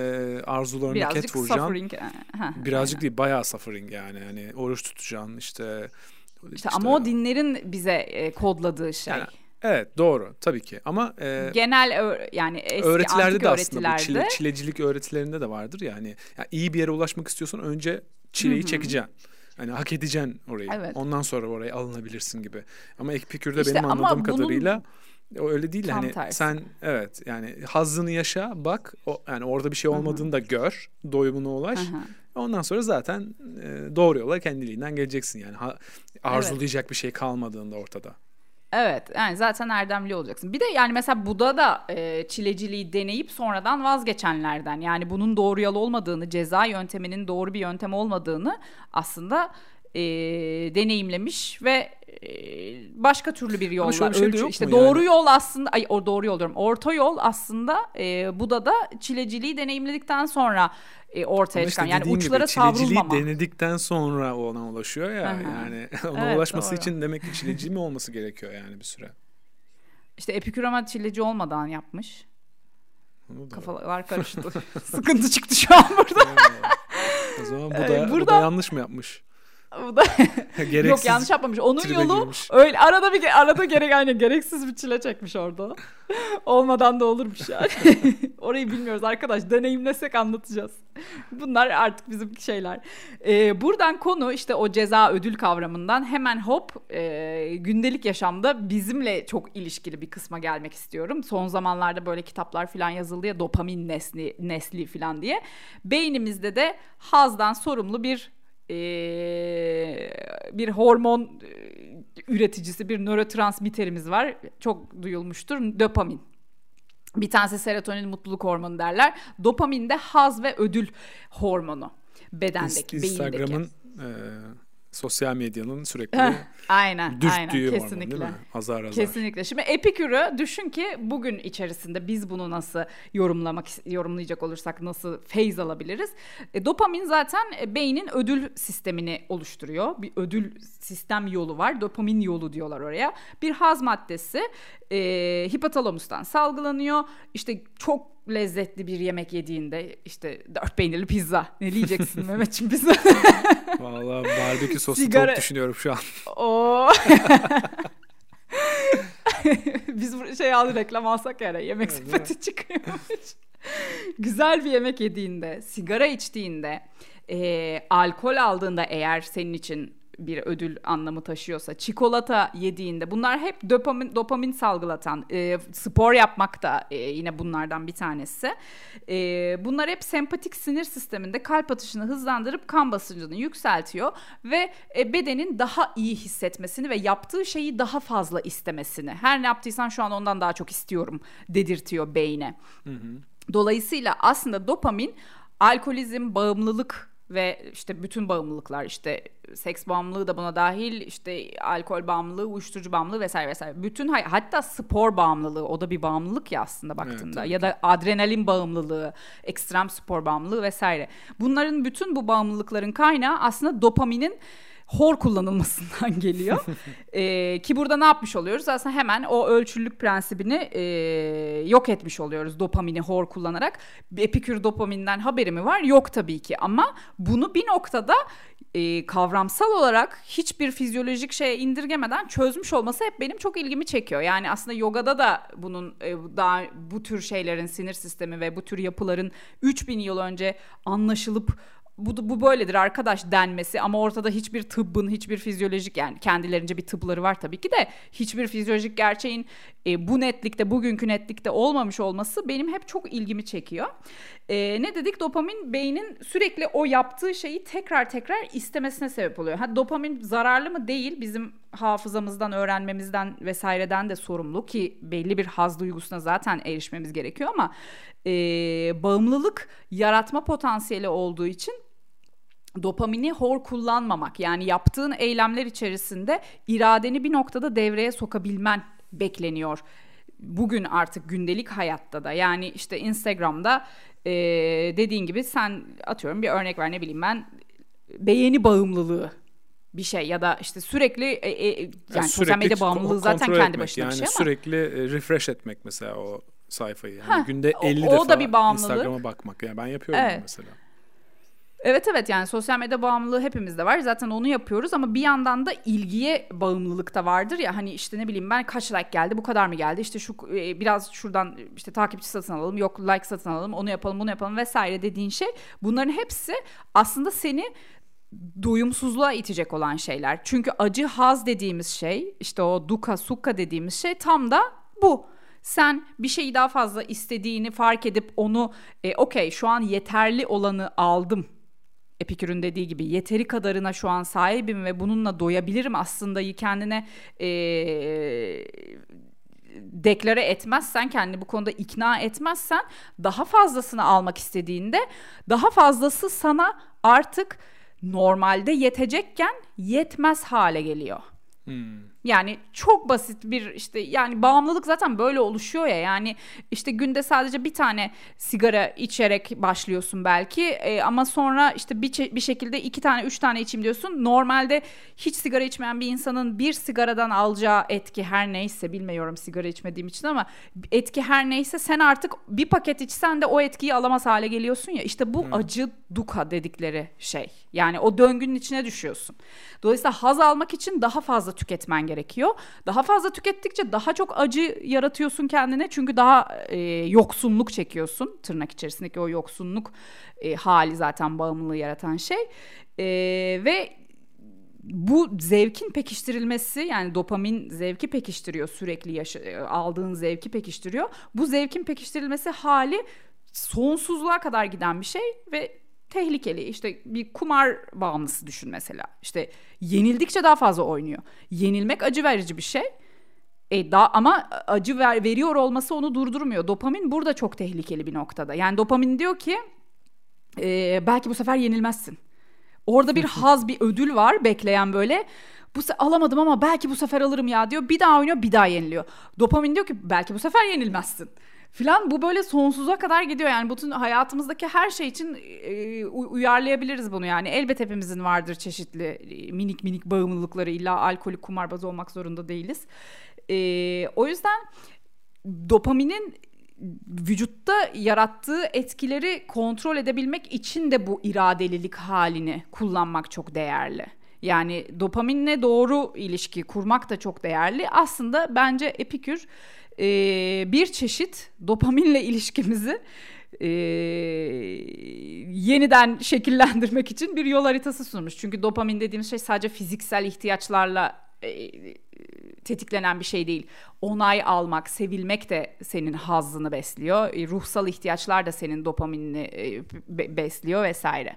arzularını Birazcık ket vuracaksın. Suffering. Birazcık aynen. değil bayağı suffering yani. Yani oruç tutacaksın işte. İşte, işte ama o dinlerin bize e, kodladığı şey. Yani, Evet doğru tabii ki ama e, genel yani eski öğretilerde antik de aslında bu çile, çilecilik öğretilerinde de vardır yani. yani iyi bir yere ulaşmak istiyorsan önce çileyi Hı-hı. çekeceksin. Hani hak edeceksin orayı. Evet. Ondan sonra oraya alınabilirsin gibi. Ama Epikür'de işte benim anladığım bunun... kadarıyla o öyle değil Tam hani tersi. sen evet yani hazzını yaşa bak o, yani orada bir şey olmadığını Hı-hı. da gör doyumuna ulaş. Hı-hı. Ondan sonra zaten e, doğru yola kendiliğinden geleceksin yani ha, arzulayacak evet. bir şey kalmadığında ortada. Evet yani zaten erdemli olacaksın. Bir de yani mesela Buda da e, çileciliği deneyip sonradan vazgeçenlerden. Yani bunun doğru yol olmadığını, ceza yönteminin doğru bir yöntem olmadığını aslında e, deneyimlemiş ve e, başka türlü bir yolla bir şey ölçü- yok işte doğru yani? yol aslında ay o doğru yol diyorum. Orta yol aslında e, Buda da çileciliği deneyimledikten sonra e, ortaya Ama işte çıkan yani uçlara gibi savrulmama. denedikten sonra ona ulaşıyor ya Aha. yani ona Evet, ulaşması doğru. için demek ki çileci mi olması gerekiyor yani bir süre. İşte Epikür ama çileci olmadan yapmış. Kafalar karıştı. Sıkıntı çıktı şu an burada. o zaman bu Ee, da, bu burada- da yanlış mı yapmış? Bu da Gereksiz Yok yanlış yapmamış. Onun yolu girmiş. öyle arada bir arada gerek aynen gereksiz bir çile çekmiş orada. Olmadan da olurmuş yani. Orayı bilmiyoruz arkadaş. Deneyimlesek anlatacağız. Bunlar artık bizim şeyler. Ee, buradan konu işte o ceza ödül kavramından hemen hop e, gündelik yaşamda bizimle çok ilişkili bir kısma gelmek istiyorum. Son zamanlarda böyle kitaplar falan yazıldı ya dopamin nesli, nesli falan diye. Beynimizde de hazdan sorumlu bir e, bir hormon e, üreticisi bir nörotransmitterimiz var. Çok duyulmuştur. Dopamin. Bir tanesi serotonin mutluluk hormonu derler. Dopamin de haz ve ödül hormonu bedendeki, İns- beyindeki. Instagram'ın e, sosyal medyanın sürekli aynen, dürttüğü aynen, hormon kesinlikle. değil mi? Azar azar. Kesinlikle. Şimdi Epikür'ü düşün ki bugün içerisinde biz bunu nasıl yorumlamak yorumlayacak olursak nasıl feyz alabiliriz? E, dopamin zaten e, beynin ödül sistemini oluşturuyor. Bir ödül sistem yolu var. Dopamin yolu diyorlar oraya. Bir haz maddesi e, hipotalamustan salgılanıyor. İşte çok lezzetli bir yemek yediğinde işte dört peynirli pizza. Ne diyeceksin Mehmetciğim pizza? Vallahi barbekü soslu Sigara- tavuk düşünüyorum şu an. Oo. Biz şey aldı reklam alsak yani yemek Evet, sepeti çıkıyormuş. Güzel bir yemek yediğinde, sigara içtiğinde, e, alkol aldığında eğer senin için bir ödül anlamı taşıyorsa, çikolata yediğinde bunlar hep dopamin, dopamin salgılatan, e, spor yapmak da e, yine bunlardan bir tanesi. E, bunlar hep sempatik sinir sisteminde kalp atışını hızlandırıp kan basıncını yükseltiyor ve e, bedenin daha iyi hissetmesini ve yaptığı şeyi daha fazla istemesini, her ne yaptıysan şu an ondan daha çok istiyorum dedirtiyor beyne. Dolayısıyla aslında dopamin alkolizm, bağımlılık ve işte bütün bağımlılıklar işte seks bağımlılığı da buna dahil işte alkol bağımlılığı, uyuşturucu bağımlılığı vesaire vesaire. Bütün hay- hatta spor bağımlılığı o da bir bağımlılık ya aslında baktığında tabii ya da adrenalin bağımlılığı, ekstrem spor bağımlılığı vesaire. Bunların bütün bu bağımlılıkların kaynağı aslında dopaminin hor kullanılmasından geliyor. Ee, ki burada ne yapmış oluyoruz? Aslında hemen o ölçülülük prensibini e, yok etmiş oluyoruz dopamini hor kullanarak. Epikür dopaminden haberi mi var? Yok tabii ki ama bunu bir noktada e, kavramsal olarak hiçbir fizyolojik şeye indirgemeden çözmüş olması hep benim çok ilgimi çekiyor. Yani aslında yogada da bunun e, daha bu tür şeylerin sinir sistemi ve bu tür yapıların 3000 yıl önce anlaşılıp bu, bu böyledir arkadaş denmesi ama ortada hiçbir tıbbın hiçbir fizyolojik yani kendilerince bir tıpları var tabii ki de hiçbir fizyolojik gerçeğin e, bu netlikte bugünkü netlikte olmamış olması benim hep çok ilgimi çekiyor. E, ne dedik dopamin beynin sürekli o yaptığı şeyi tekrar tekrar istemesine sebep oluyor. Ha dopamin zararlı mı değil bizim hafızamızdan öğrenmemizden vesaireden de sorumlu ki belli bir haz duygusuna zaten erişmemiz gerekiyor ama e, bağımlılık yaratma potansiyeli olduğu için dopamini hor kullanmamak yani yaptığın eylemler içerisinde iradeni bir noktada devreye sokabilmen bekleniyor. Bugün artık gündelik hayatta da yani işte Instagram'da e, dediğin gibi sen atıyorum bir örnek ver ne bileyim ben beğeni bağımlılığı bir şey ya da işte sürekli e, e, yani, Yani sosyal medya bağımlılığı zaten kendi etmek, başına yani bir şey ama sürekli e, refresh etmek mesela o sayfayı. Yani Heh, günde o- 50 o defa da bir bağımlılık. Instagram'a bakmak. Yani ben yapıyorum Evet. mesela. Evet evet yani sosyal medya bağımlılığı hepimizde var. Zaten onu yapıyoruz ama bir yandan da ilgiye bağımlılık da vardır ya hani işte ne bileyim ben kaç like geldi bu kadar mı geldi işte şu e, biraz şuradan işte takipçi satın alalım yok like satın alalım onu yapalım bunu yapalım vesaire dediğin şey bunların hepsi aslında seni doyumsuzluğa itecek olan şeyler. Çünkü acı haz dediğimiz şey işte o duka sukka dediğimiz şey tam da bu. Sen bir şeyi daha fazla istediğini fark edip onu e, okey şu an yeterli olanı aldım Epikür'ün dediği gibi yeteri kadarına şu an sahibim ve bununla doyabilirim aslında kendine e, deklare etmezsen kendini bu konuda ikna etmezsen daha fazlasını almak istediğinde daha fazlası sana artık normalde yetecekken yetmez hale geliyor. Hmm. Yani çok basit bir işte yani bağımlılık zaten böyle oluşuyor ya yani işte günde sadece bir tane sigara içerek başlıyorsun belki e, ama sonra işte bir, bir şekilde iki tane üç tane içeyim diyorsun. Normalde hiç sigara içmeyen bir insanın bir sigaradan alacağı etki her neyse bilmiyorum sigara içmediğim için ama etki her neyse sen artık bir paket içsen de o etkiyi alamaz hale geliyorsun ya işte bu hmm. acı duka dedikleri şey yani o döngünün içine düşüyorsun. Dolayısıyla haz almak için daha fazla tüketmen gerekiyor gerekiyor. Daha fazla tükettikçe daha çok acı yaratıyorsun kendine çünkü daha e, yoksunluk çekiyorsun. Tırnak içerisindeki o yoksunluk e, hali zaten bağımlılığı yaratan şey. E, ve bu zevkin pekiştirilmesi yani dopamin zevki pekiştiriyor sürekli yaşa- e, aldığın zevki pekiştiriyor. Bu zevkin pekiştirilmesi hali sonsuzluğa kadar giden bir şey ve tehlikeli. İşte bir kumar bağımlısı düşün mesela. İşte yenildikçe daha fazla oynuyor. Yenilmek acı verici bir şey. E daha ama acı ver, veriyor olması onu durdurmuyor. Dopamin burada çok tehlikeli bir noktada. Yani dopamin diyor ki e, belki bu sefer yenilmezsin. Orada bir haz, bir ödül var bekleyen böyle. Bu se- alamadım ama belki bu sefer alırım ya diyor. Bir daha oynuyor, bir daha yeniliyor. Dopamin diyor ki belki bu sefer yenilmezsin filan bu böyle sonsuza kadar gidiyor. Yani bütün hayatımızdaki her şey için e, uyarlayabiliriz bunu yani. Elbet hepimizin vardır çeşitli e, minik minik bağımlılıkları. İlla alkolik kumarbaz olmak zorunda değiliz. E, o yüzden dopaminin vücutta yarattığı etkileri kontrol edebilmek için de bu iradelilik halini kullanmak çok değerli. Yani dopaminle doğru ilişki kurmak da çok değerli. Aslında bence Epikür e, bir çeşit dopaminle ilişkimizi e, yeniden şekillendirmek için bir yol haritası sunmuş. Çünkü dopamin dediğimiz şey sadece fiziksel ihtiyaçlarla e, tetiklenen bir şey değil. Onay almak, sevilmek de senin hazzını besliyor. E, ruhsal ihtiyaçlar da senin dopaminini e, be- besliyor vesaire.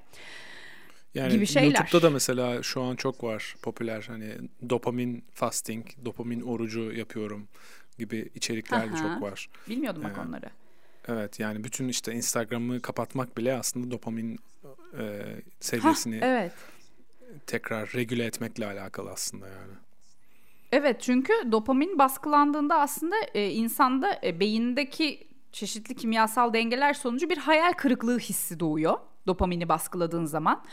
Yani gibi şeyler. YouTube'da da mesela şu an çok var popüler hani dopamin fasting, dopamin orucu yapıyorum gibi içerikler de çok var. Bilmiyordum bak ee, onları. Evet yani bütün işte Instagram'ı kapatmak bile aslında dopamin e, seviyesini Hah, evet. tekrar regüle etmekle alakalı aslında yani. Evet çünkü dopamin baskılandığında aslında e, insanda e, beyindeki çeşitli kimyasal dengeler sonucu bir hayal kırıklığı hissi doğuyor dopamini baskıladığın zaman.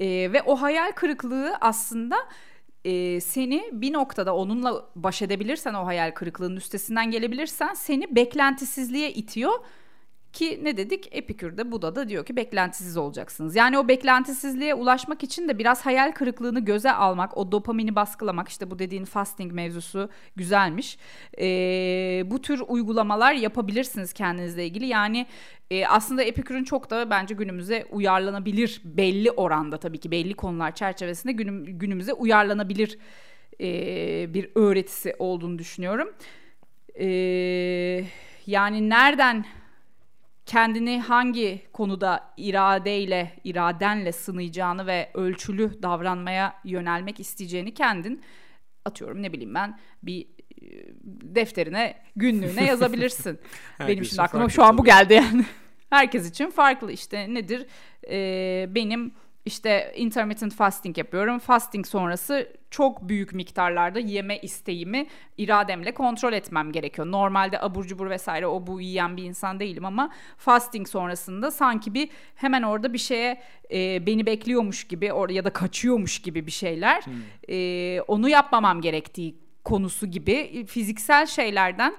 E, ve o hayal kırıklığı aslında e, seni bir noktada onunla baş edebilirsen o hayal kırıklığının üstesinden gelebilirsen seni beklentisizliğe itiyor ki ne dedik? Epikür'de Buda da diyor ki beklentisiz olacaksınız. Yani o beklentisizliğe ulaşmak için de biraz hayal kırıklığını göze almak, o dopamini baskılamak işte bu dediğin fasting mevzusu güzelmiş. Ee, bu tür uygulamalar yapabilirsiniz kendinizle ilgili. Yani e, aslında Epikür'ün çok da bence günümüze uyarlanabilir belli oranda tabii ki belli konular çerçevesinde günüm, günümüze uyarlanabilir e, bir öğretisi olduğunu düşünüyorum. E, yani nereden kendini hangi konuda iradeyle, iradenle sınayacağını ve ölçülü davranmaya yönelmek isteyeceğini kendin atıyorum ne bileyim ben bir e, defterine, günlüğüne yazabilirsin. Benim şimdi aklıma şu an bu geldi yani. Herkes için farklı işte nedir? Ee, benim işte intermittent fasting yapıyorum. Fasting sonrası çok büyük miktarlarda yeme isteğimi irademle kontrol etmem gerekiyor. Normalde abur cubur vesaire o bu yiyen bir insan değilim ama fasting sonrasında sanki bir hemen orada bir şeye e, beni bekliyormuş gibi or- ya da kaçıyormuş gibi bir şeyler hmm. e, onu yapmamam gerektiği konusu gibi fiziksel şeylerden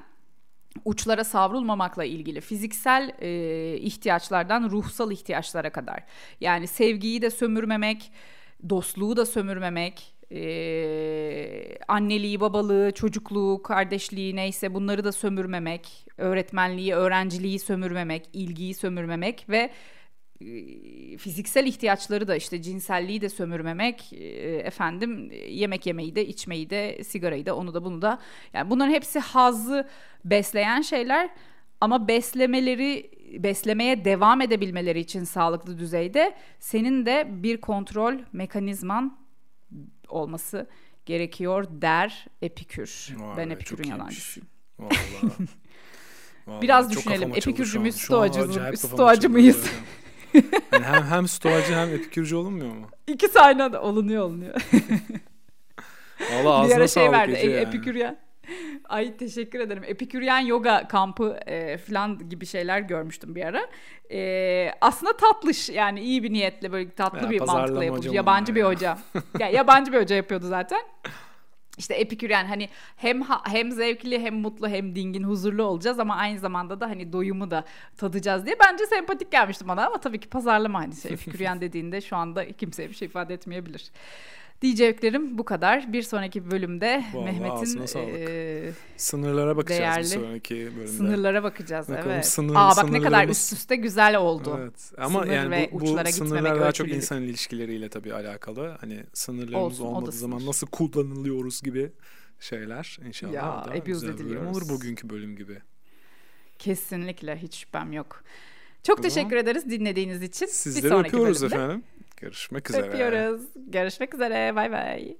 uçlara savrulmamakla ilgili fiziksel e, ihtiyaçlardan ruhsal ihtiyaçlara kadar. Yani sevgiyi de sömürmemek, dostluğu da sömürmemek, e, anneliği, babalığı, çocukluğu, kardeşliği neyse bunları da sömürmemek, öğretmenliği, öğrenciliği sömürmemek, ilgiyi sömürmemek ve fiziksel ihtiyaçları da işte cinselliği de sömürmemek, e, efendim yemek yemeyi de içmeyi de sigarayı da onu da bunu da yani bunların hepsi hazzı besleyen şeyler ama beslemeleri beslemeye devam edebilmeleri için sağlıklı düzeyde senin de bir kontrol mekanizman olması gerekiyor der Epikür. Vay ben be, Epikür'ün yalancısıyım. Vallahi. Vallahi Biraz çok düşünelim. Epikürcü müyüz, stoacı stoacı mıyız? Yani hem hem stoacı hem epikürcü olunmuyor mu? İkisi aynı olunuyor olunuyor. Valla bir ara ağzına şey verdi. E, yani. Epiküryen. Ay teşekkür ederim. Epiküryen yoga kampı e, falan gibi şeyler görmüştüm bir ara. E, aslında tatlış yani iyi bir niyetle böyle tatlı Ya, bir mantıkla yapılmış. Yabancı onlar bir ya. hoca. ya, yabancı bir hoca yapıyordu zaten. İşte Epiküryen hani hem ha- hem zevkli hem mutlu hem dingin huzurlu olacağız ama aynı zamanda da hani doyumu da tadacağız diye bence sempatik gelmişti bana ama tabii ki pazarlama hani şey Epiküryen dediğinde şu anda kimseye bir şey ifade etmeyebilir. Diyeceklerim bu kadar. Bir sonraki bölümde Vallahi Mehmet'in e, Sınırlara bakacağız Değerli. bir sonraki bölümde. sınırlara bakacağız. Bakalım evet. sınır- Aa bak ne kadar üst üste güzel oldu. Evet. Ama Sınır yani ve bu, bu uçlara sınırlar daha çok insan ilişkileriyle tabii alakalı. Hani sınırlarımız Olsun, olmadığı zaman sınır. nasıl kullanılıyoruz gibi şeyler inşallah. Ya, abuse bir ediliyoruz. olur bugünkü bölüm gibi. Kesinlikle hiç şüphem yok. Çok Tamam. teşekkür ederiz dinlediğiniz için. Bir Sizleri sonraki öpüyoruz bölümde efendim. Görüşmek üzere. Öpüyoruz. Görüşmek üzere. Bay bay.